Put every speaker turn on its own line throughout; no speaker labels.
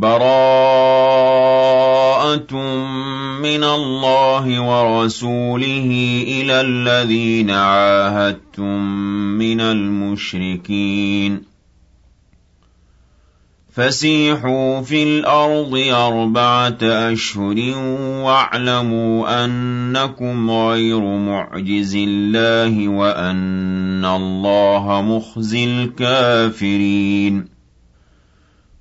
براءه من الله ورسوله الى الذين عاهدتم من المشركين فسيحوا في الارض اربعه اشهر واعلموا انكم غير معجز الله وان الله مخزي الكافرين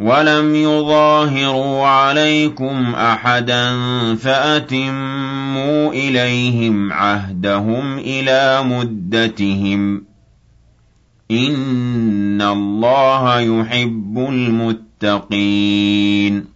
وَلَمْ يُظَاهِرُوا عَلَيْكُمْ أَحَدًا فَأَتِمُّوا إِلَيْهِمْ عَهْدَهُمْ إِلَىٰ مُدَّتِهِمْ ۚ إِنَّ اللَّهَ يُحِبُّ الْمُتَّقِينَ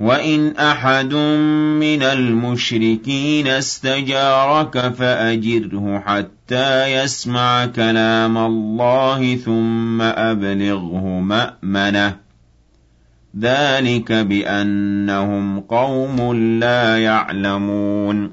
وَإِنْ أَحَدٌ مِّنَ الْمُشْرِكِينَ اسْتَجَارَكَ فَأَجِرْهُ حَتَّىٰ يَسْمَعَ كَلَامَ اللَّهِ ثُمَّ أَبْلِغْهُ مَأْمَنَهُ ذَٰلِكَ بِأَنَّهُمْ قَوْمٌ لَّا يَعْلَمُونَ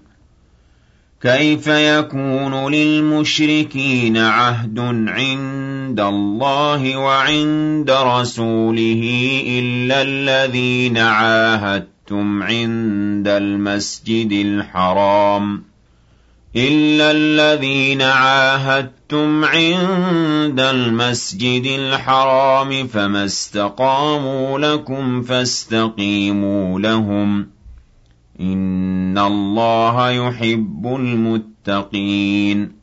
كَيْفَ يَكُونُ لِلْمُشْرِكِينَ عَهْدٌ عِندَ عِندَ اللَّهِ وَعِندَ رَسُولِهِ إِلَّا الَّذِينَ عَاهَدتُّمْ عِندَ الْمَسْجِدِ الْحَرَامِ إِلَّا الَّذِينَ عَاهَدتُّمْ عِندَ الْمَسْجِدِ الْحَرَامِ فَمَا اسْتَقَامُوا لَكُمْ فَاسْتَقِيمُوا لَهُمْ إِنَّ اللَّهَ يُحِبُّ الْمُتَّقِينَ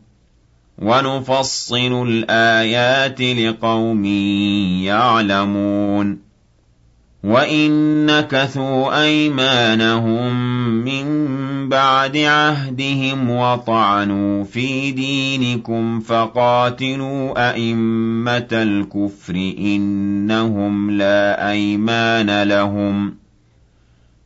ونفصل الآيات لقوم يعلمون وَإِن نَّكَثُوا أَيْمَانَهُم مِّن بَعْدِ عَهْدِهِمْ وَطَعَنُوا فِي دِينِكُمْ فَقَاتِلُوا أَئِمَّةَ الْكُفْرِ إِنَّهُمْ لَا أَيْمَانَ لَهُمْ ۗ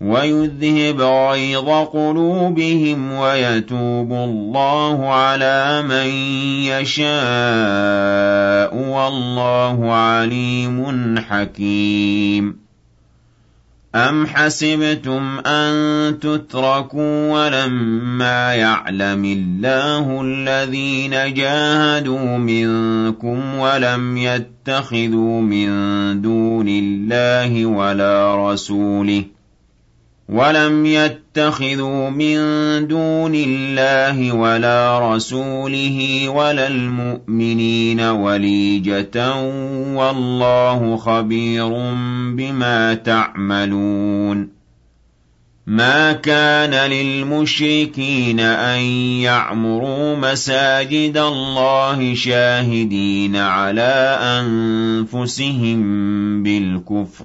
ويذهب غيظ قلوبهم ويتوب الله على من يشاء والله عليم حكيم أم حسبتم أن تتركوا ولما يعلم الله الذين جاهدوا منكم ولم يتخذوا من دون الله ولا رسوله وَلَمْ يَتَّخِذُوا مِن دُونِ اللَّهِ وَلَا رَسُولِهِ وَلَا الْمُؤْمِنِينَ وَلِيجَةً ۗ وَاللَّهُ خَبِيرٌ بِمَا تَعْمَلُونَ ما كان للمشركين أن يعمروا مساجد الله شاهدين على أنفسهم بالكفر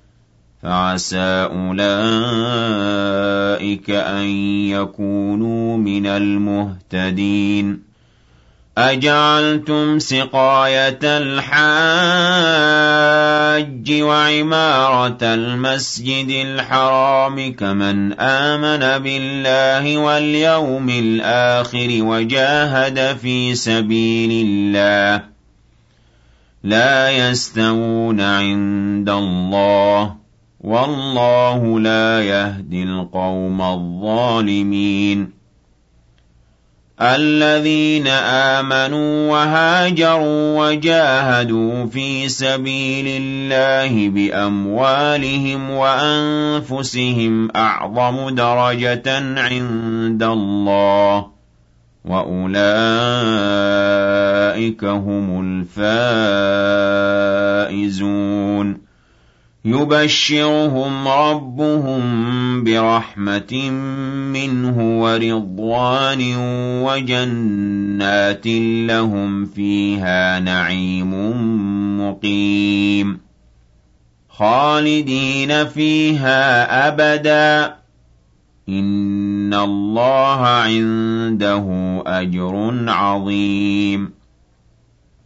فعسى أولئك أن يكونوا من المهتدين أجعلتم سقاية الحاج وعمارة المسجد الحرام كمن آمن بالله واليوم الآخر وجاهد في سبيل الله لا يستوون عند الله والله لا يهدي القوم الظالمين الذين آمنوا وهاجروا وجاهدوا في سبيل الله بأموالهم وأنفسهم أعظم درجة عند الله وأولئك هم الفائزون يُبَشِّرُهُمْ رَبُّهُم بِرَحْمَةٍ مِّنْهُ وَرِضْوَانٍ وَجَنَّاتٍ لَّهُمْ فِيهَا نَعِيمٌ مُّقِيمٌ خَالِدِينَ فِيهَا أَبَدًا إِنَّ اللَّهَ عِندَهُ أَجْرٌ عَظِيمٌ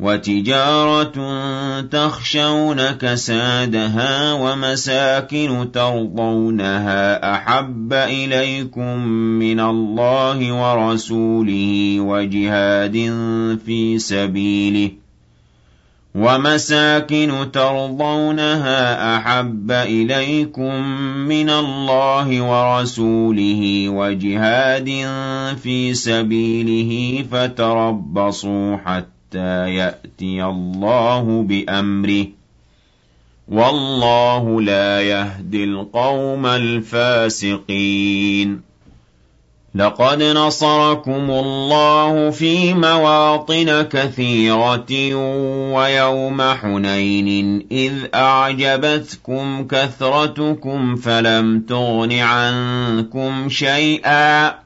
وتجارة تخشون كسادها ومساكن ترضونها أحب إليكم من الله ورسوله وجهاد في سبيله ومساكن ترضونها أحب إليكم من الله ورسوله وجهاد في سبيله فتربصوا حتى حتى يأتي الله بأمره والله لا يهدي القوم الفاسقين لقد نصركم الله في مواطن كثيرة ويوم حنين إذ أعجبتكم كثرتكم فلم تغن عنكم شيئا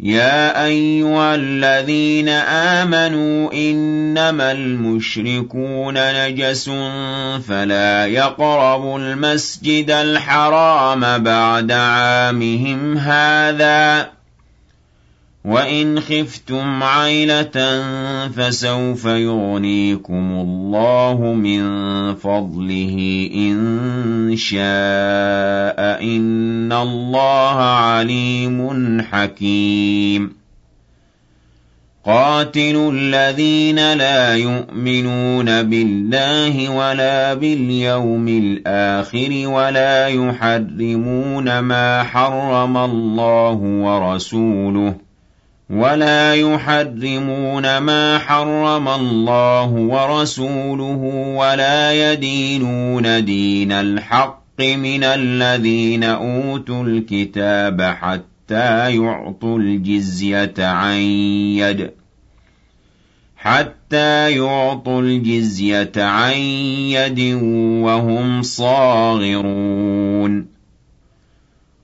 يا ايها الذين امنوا انما المشركون نجس فلا يقربوا المسجد الحرام بعد عامهم هذا وَإِنْ خِفْتُمْ عَيْلَةً فَسَوْفَ يُغْنِيكُمُ اللَّهُ مِنْ فَضْلِهِ إِنْ شَاءَ إِنَّ اللَّهَ عَلِيمٌ حَكِيمٌ قاتلوا الذين لا يؤمنون بالله ولا باليوم الآخر ولا يحرمون ما حرم الله ورسوله ولا يحرمون ما حرم الله ورسوله ولا يدينون دين الحق من الذين أوتوا الكتاب حتى يعطوا الجزية عن يد حتى يعطوا الجزية عن يد وهم صاغرون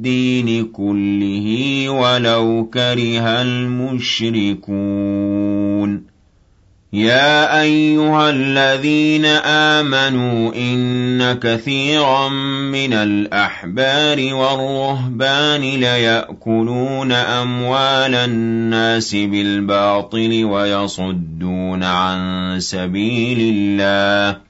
الدين كله ولو كره المشركون يا ايها الذين امنوا ان كثيرا من الاحبار والرهبان ليأكلون اموال الناس بالباطل ويصدون عن سبيل الله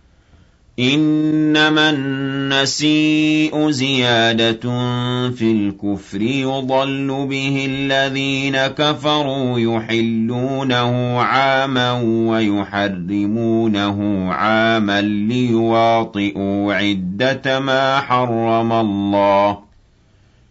إنما النسيء زيادة في الكفر يضل به الذين كفروا يحلونه عاما ويحرمونه عاما ليواطئوا عدة ما حرم الله ۖ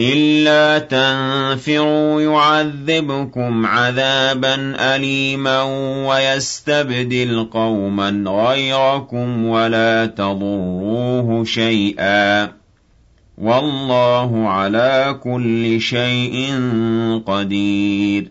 إِلَّا تَنفِرُوا يُعَذِّبْكُمْ عَذَابًا أَلِيمًا وَيَسْتَبْدِلْ قَوْمًا غَيْرَكُمْ وَلَا تَضُرُّوهُ شَيْئًا وَاللَّهُ عَلَىٰ كُلِّ شَيْءٍ قَدِيرٌ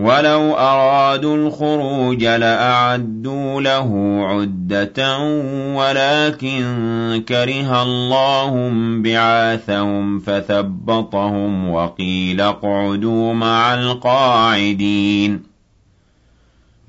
وَلَوْ أَرَادُوا الْخُرُوجَ لَأَعَدُّوا لَهُ عُدَّةً وَلَكِن كَرِهَ اللَّهُ بِعَاثَهُمْ فَثَبَّطَهُمْ وَقِيلَ اقْعُدُوا مَعَ الْقَاعِدِينَ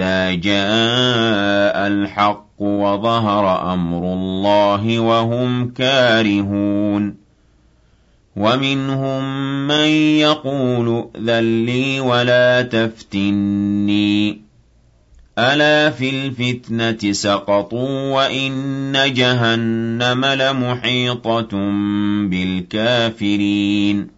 حتى جاء الحق وظهر أمر الله وهم كارهون ومنهم من يقول ائذن لي ولا تفتني ألا في الفتنة سقطوا وإن جهنم لمحيطة بالكافرين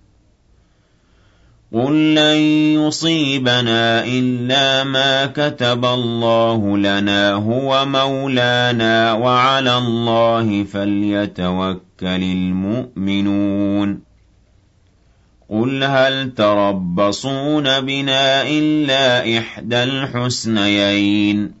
قُل لَّن يُصِيبَنَا إِلَّا مَا كَتَبَ اللَّهُ لَنَا هُوَ مَوْلَانَا وَعَلَى اللَّهِ فَلْيَتَوَكَّلِ الْمُؤْمِنُونَ قُلْ هَلْ تَرَبَّصُونَ بِنَا إِلَّا إِحْدَى الْحُسْنَيَيْنِ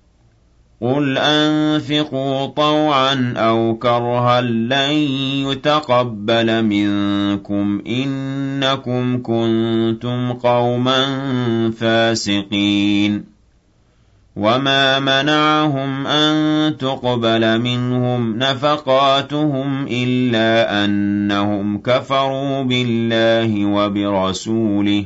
قُلْ أَنفِقُوا طَوْعًا أَوْ كَرْهًا لَّن يُتَقَبَّلَ مِنكُمْ ۖ إِنَّكُمْ كُنتُمْ قَوْمًا فَاسِقِينَ وَمَا مَنَعَهُمْ أَن تُقْبَلَ مِنْهُمْ نَفَقَاتُهُمْ إِلَّا أَنَّهُمْ كَفَرُوا بِاللَّهِ وَبِرَسُولِهِ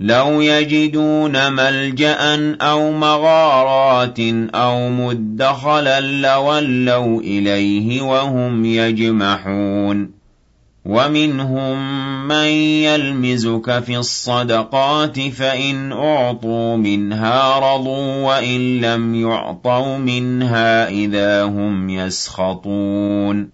لَوْ يَجِدُونَ مَلْجَأً أَوْ مَغَارَاتٍ أَوْ مُدَّخَلًا لَّوَلَّوْا إِلَيْهِ وَهُمْ يَجْمَحُونَ وَمِنْهُم مَّن يَلْمِزُكَ فِي الصَّدَقَاتِ فَإِنْ أُعْطُوا مِنْهَا رَضُوا وَإِن لَّمْ يُعْطَوْا مِنْهَا إِذَا هُمْ يَسْخَطُونَ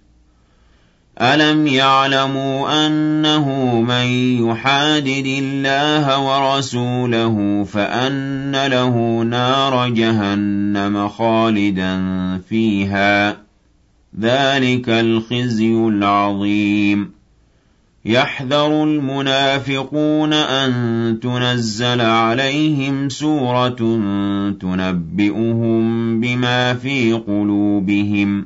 أَلَمْ يَعْلَمُوا أَنَّهُ مَن يُحَادِدِ اللَّهَ وَرَسُولَهُ فَأَنَّ لَهُ نَارَ جَهَنَّمَ خَالِدًا فِيهَا ۚ ذَٰلِكَ الْخِزْيُ الْعَظِيمُ يَحْذَرُ الْمُنَافِقُونَ أَن تُنَزَّلَ عَلَيْهِمْ سُورَةٌ تُنَبِّئُهُم بِمَا فِي قُلُوبِهِمْ ۗ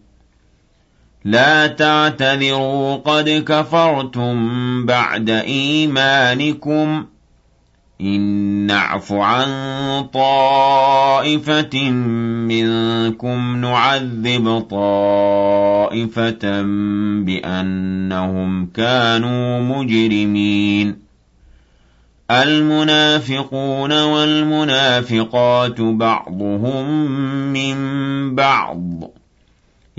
لا تعتذروا قد كفرتم بعد إيمانكم إن نعف عن طائفة منكم نعذب طائفة بأنهم كانوا مجرمين المنافقون والمنافقات بعضهم من بعض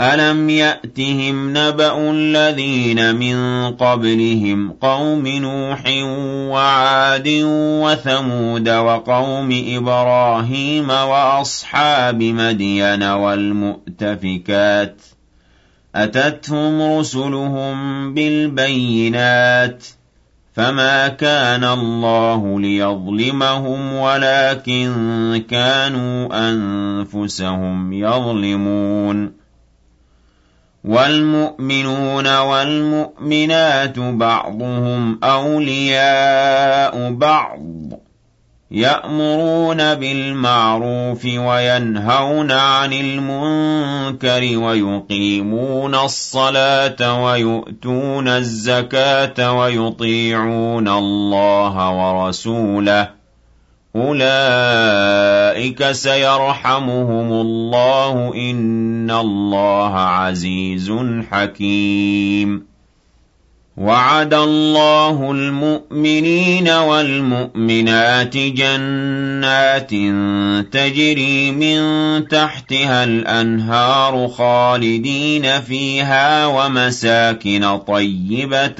أَلَمْ يَأْتِهِمْ نَبَأُ الَّذِينَ مِن قَبْلِهِمْ قَوْمِ نُوحٍ وَعَادٍ وَثَمُودَ وَقَوْمِ إِبْرَاهِيمَ وَأَصْحَابِ مَدْيَنَ وَالْمُؤْتَفِكَاتِ ۚ أَتَتْهُمْ رُسُلُهُم بِالْبَيِّنَاتِ ۖ فَمَا كَانَ اللَّهُ لِيَظْلِمَهُمْ وَلَٰكِن كَانُوا أَنفُسَهُمْ يَظْلِمُونَ والمؤمنون والمؤمنات بعضهم أولياء بعض يأمرون بالمعروف وينهون عن المنكر ويقيمون الصلاة ويؤتون الزكاة ويطيعون الله ورسوله أولئك سيرحمهم الله إن الله عزيز حكيم وعد الله المؤمنين والمؤمنات جنات تجري من تحتها الأنهار خالدين فيها ومساكن طيبة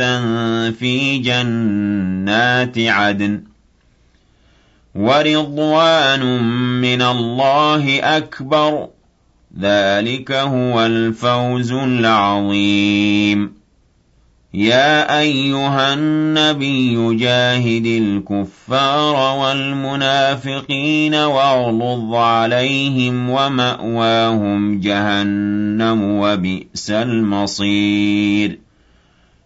في جنات عدن ورضوان من الله أكبر ذلك هو الفوز العظيم يا أيها النبي جاهد الكفار والمنافقين واغلظ عليهم ومأواهم جهنم وبئس المصير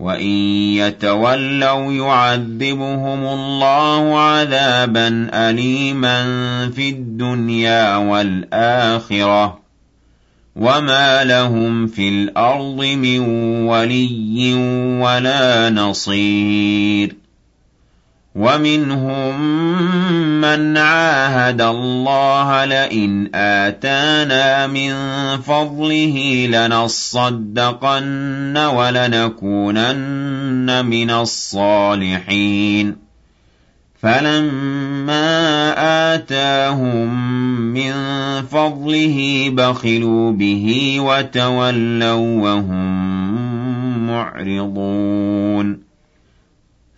وإن يتولوا يعذبهم الله عذابا أليما في الدنيا والآخرة وما لهم في الأرض من ولي ولا نصير وَمِنْهُم مَّنْ عَاهَدَ اللَّهَ لَئِنْ آتَانَا مِن فَضْلِهِ لَنَصَّدَّقَنَّ وَلَنَكُونَنَّ مِنَ الصَّالِحِينَ فَلَمَّا آتَاهُم مِّن فَضْلِهِ بَخِلُوا بِهِ وَتَوَلَّوْا وَهُم مُّعْرِضُونَ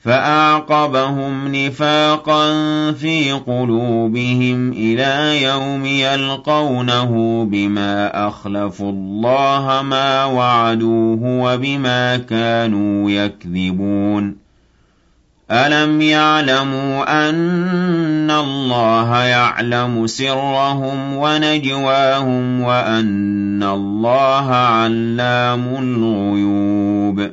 فَأَعْقَبَهُمْ نِفَاقًا فِي قُلُوبِهِمْ إِلَىٰ يَوْمِ يَلْقَوْنَهُ بِمَا أَخْلَفُوا اللَّهَ مَا وَعَدُوهُ وَبِمَا كَانُوا يَكْذِبُونَ أَلَمْ يَعْلَمُوا أَنَّ اللَّهَ يَعْلَمُ سِرَّهُمْ وَنَجْوَاهُمْ وَأَنَّ اللَّهَ عَلَّامُ الْغُيُوبِ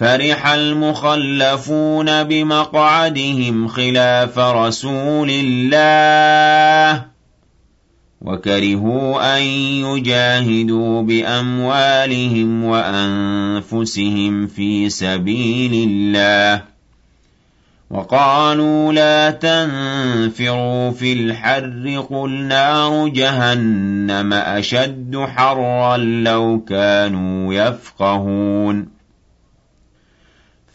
فرح المخلفون بمقعدهم خلاف رسول الله وكرهوا أن يجاهدوا بأموالهم وأنفسهم في سبيل الله وقالوا لا تنفروا في الحر قل نار جهنم أشد حرا لو كانوا يفقهون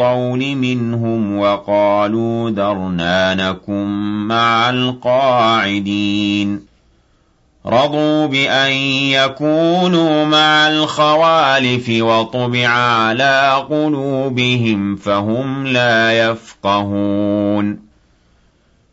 الطَّوْلِ مِنْهُمْ وَقَالُوا ذَرْنَا نَكُن مَّعَ الْقَاعِدِينَ رَضُوا بِأَن يَكُونُوا مَعَ الْخَوَالِفِ وَطُبِعَ عَلَىٰ قُلُوبِهِمْ فَهُمْ لَا يَفْقَهُونَ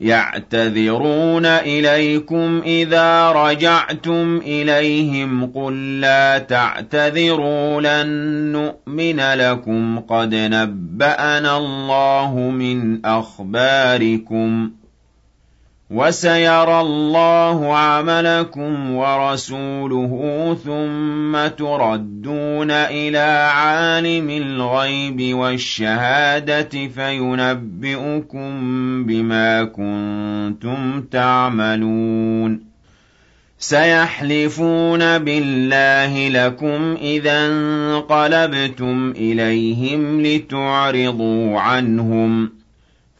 يعتذرون إليكم إذا رجعتم إليهم قل لا تعتذروا لن نؤمن لكم قد نبأنا الله من أخباركم ۖ وسيرى الله عملكم ورسوله ثم تردون الى عالم الغيب والشهاده فينبئكم بما كنتم تعملون سيحلفون بالله لكم اذا انقلبتم اليهم لتعرضوا عنهم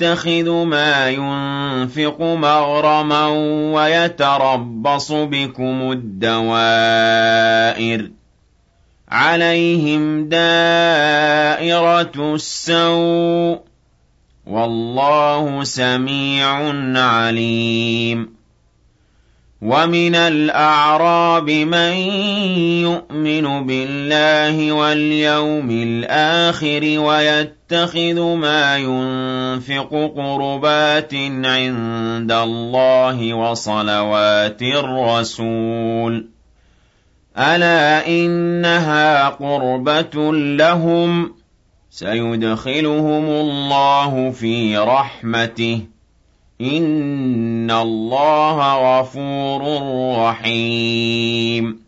يَتَّخِذُ مَا يُنفِقُ مَغْرَمًا وَيَتَرَبَّصُ بِكُمُ الدَّوَائِرَ عَلَيْهِمْ دَائِرَةُ السَّوْءِ ۗ وَاللَّهُ سَمِيعٌ عَلِيمٌ ومن الأعراب من يؤمن بالله واليوم الآخر ويت يَتَّخِذُ مَا يُنفِقُ قُرُبَاتٍ عِندَ اللَّهِ وَصَلَوَاتِ الرَّسُولِ ۗ أَلَا إِنَّهَا قُرْبَةٌ لَّهُمْ ۚ سَيُدْخِلُهُمُ اللَّهُ فِي رَحْمَتِهِ ۗ إِنَّ اللَّهَ غَفُورٌ رَّحِيمٌ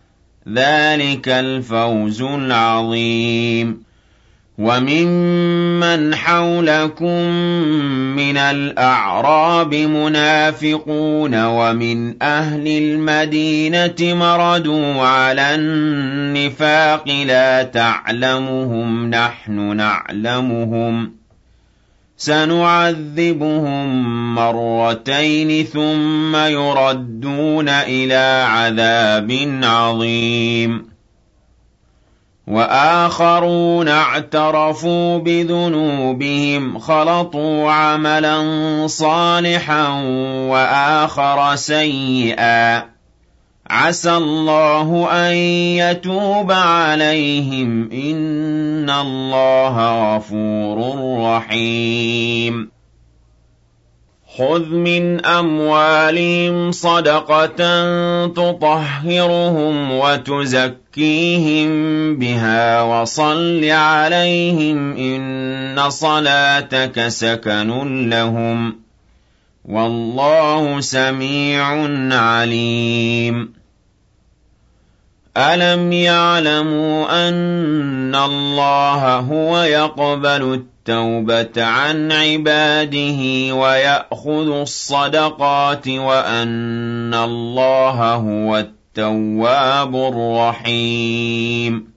ذلك الفوز العظيم وممن حولكم من الأعراب منافقون ومن أهل المدينة مردوا على النفاق لا تعلمهم نحن نعلمهم ۖ سنعذبهم مرتين ثم يردون إلى عذاب عظيم وآخرون اعترفوا بذنوبهم خلطوا عملا صالحا وآخر سيئا عسى الله أن يتوب عليهم إن الله غفور رحيم خذ من أموالهم صدقة تطهرهم وتزكيهم بها وصل عليهم إن صلاتك سكن لهم والله سميع عليم أَلَمْ يَعْلَمُوا أَنَّ اللَّهَ هُوَ يَقْبَلُ التَّوْبَةَ عَنْ عِبَادِهِ وَيَأْخُذُ الصَّدَقَاتِ وَأَنَّ اللَّهَ هُوَ التَّوَّابُ الرَّحِيمُ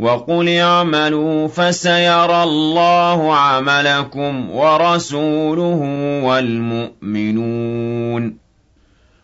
وَقُلِ اعْمَلُوا فَسَيَرَى اللَّهُ عَمَلَكُمْ وَرَسُولُهُ وَالْمُؤْمِنُونَ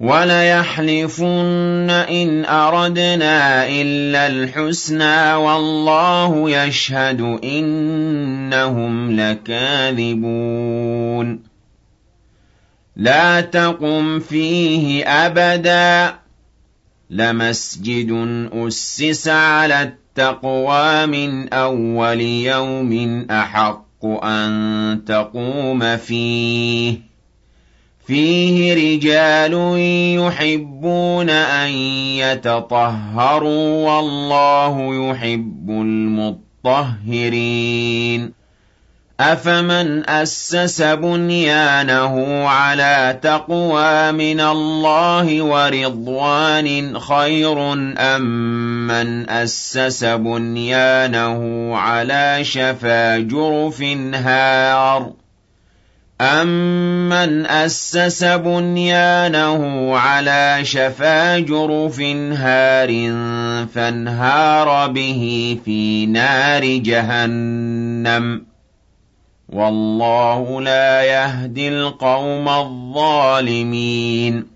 وَلَيَحْلِفُنَّ إِنْ أَرَدْنَا إِلَّا الْحُسْنَىٰ ۖ وَاللَّهُ يَشْهَدُ إِنَّهُمْ لَكَاذِبُونَ لَا تَقُمْ فِيهِ أَبَدًا ۚ لَّمَسْجِدٌ أُسِّسَ عَلَى التَّقْوَىٰ مِنْ أَوَّلِ يَوْمٍ أَحَقُّ أَن تَقُومَ فِيهِ فيه رجال يحبون أن يتطهروا والله يحب المطهرين أفمن أسس بنيانه على تقوى من الله ورضوان خير أم من أسس بنيانه على شفا جرف هار ؟ أَمَّنْ أَسَّسَ بُنْيَانَهُ عَلَى شَفَا جُرُفٍ هَارٍ فَانْهَارَ بِهِ فِي نَارِ جَهَنَّمَ ۗ وَاللَّهُ لَا يَهْدِي الْقَوْمَ الظَّالِمِينَ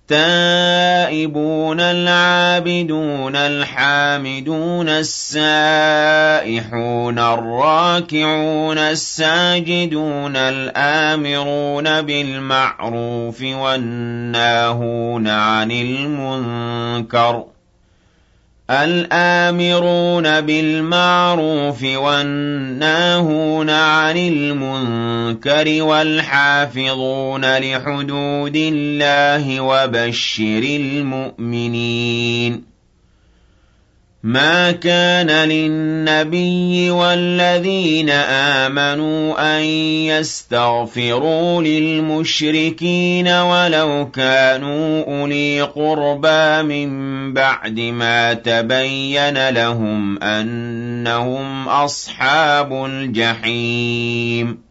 التائبون العابدون الحامدون السائحون الراكعون الساجدون الآمرون بالمعروف والناهون عن المنكر ۖ الْآمِرُونَ بِالْمَعْرُوفِ وَالنَّاهُونَ عَنِ الْمُنكَرِ وَالْحَافِظُونَ لِحُدُودِ اللَّهِ وَبَشِّرِ الْمُؤْمِنِينَ مَا كَانَ لِلنَّبِيِّ وَالَّذِينَ آمَنُوا أَن يَسْتَغْفِرُوا لِلْمُشْرِكِينَ وَلَوْ كَانُوا أُولِي قُرْبَىٰ مِن بَعْدِ مَا تَبَيَّنَ لَهُمْ أَنَّهُمْ أَصْحَابُ الْجَحِيمِ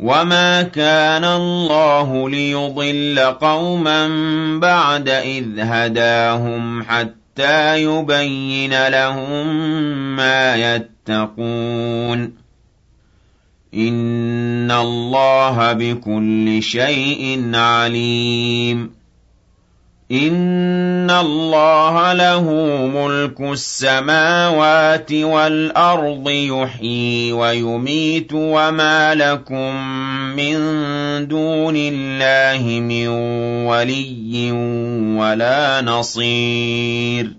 وَمَا كَانَ اللَّهُ لِيُضِلَّ قَوْمًا بَعْدَ إِذْ هَدَاهُمْ حَتَّى يُبَيِّنَ لَهُم مَّا يَتَّقُونَ إِنَّ اللَّهَ بِكُلِّ شَيْءٍ عَلِيمٌ إِنَّ اللَّهَ لَهُ مُلْكُ السَّمَاوَاتِ وَالْأَرْضِ يُحْيِي وَيُمِيتُ وَمَا لَكُم مِّن دُونِ اللَّهِ مِن وَلِيٍّ وَلَا نَصِيرٍ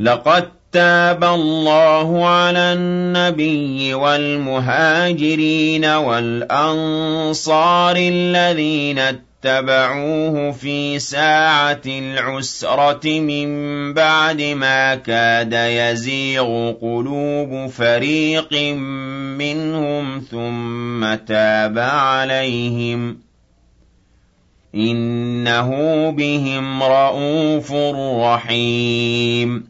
لَقَد تاب الله على النبي والمهاجرين والأنصار الذين اتبعوه في ساعة العسرة من بعد ما كاد يزيغ قلوب فريق منهم ثم تاب عليهم إنه بهم رؤوف رحيم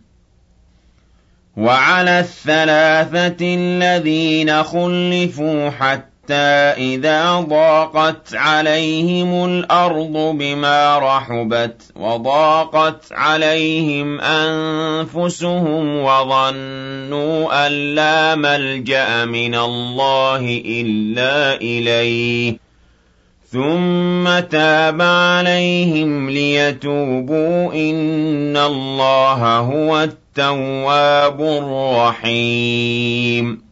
وعلى الثلاثة الذين خلفوا حتى حَتَّى إِذَا ضَاقَتْ عَلَيْهِمُ الْأَرْضُ بِمَا رَحُبَتْ وَضَاقَتْ عَلَيْهِمْ أَنفُسُهُمْ وَظَنُّوا أَن لَّا مَلْجَأَ مِنَ اللَّهِ إِلَّا إِلَيْهِ ثُمَّ تَابَ عَلَيْهِمْ لِيَتُوبُوا إِنَّ اللَّهَ هُوَ التَّوَّابُ الرَّحِيمُ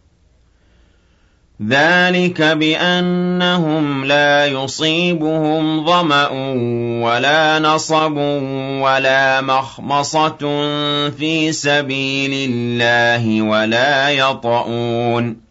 ذَٰلِكَ بِأَنَّهُمْ لَا يُصِيبُهُمْ ظَمَأٌ وَلَا نَصَبٌ وَلَا مَخْمَصَةٌ فِي سَبِيلِ اللَّهِ وَلَا يطؤون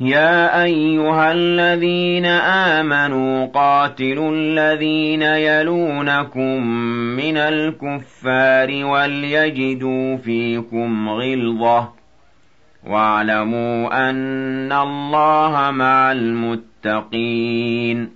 يا أيها الذين آمنوا قاتلوا الذين يلونكم من الكفار وليجدوا فيكم غلظة واعلموا أن الله مع المتقين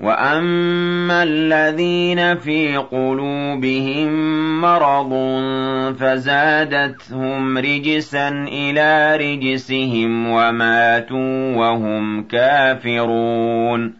وَأَمَّا الَّذِينَ فِي قُلُوبِهِم مَّرَضٌ فَزَادَتْهُمْ رِجْسًا إِلَىٰ رِجْسِهِمْ وَمَاتُوا وَهُمْ كَافِرُونَ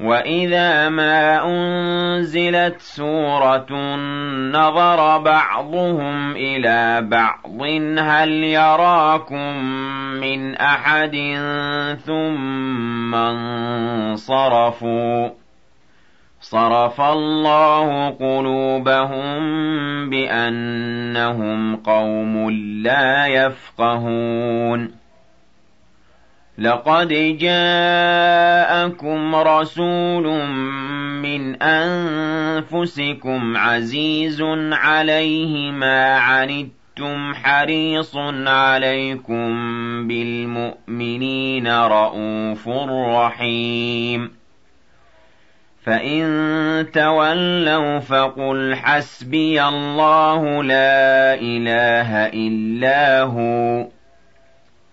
وَإِذَا مَا أُنْزِلَتْ سُورَةٌ نَظَرَ بَعْضُهُمْ إِلَى بَعْضٍ هَلْ يَرَاكُمْ مِنْ أَحَدٍ ثُمَّ انصَرَفُوا صَرَفَ اللَّهُ قُلُوبَهُمْ بِأَنَّهُمْ قَوْمٌ لَا يَفْقَهُونَ لقد جاءكم رسول من أنفسكم عزيز عليه ما عنتم حريص عليكم بالمؤمنين رءوف رحيم فإن تولوا فقل حسبي الله لا إله إلا هو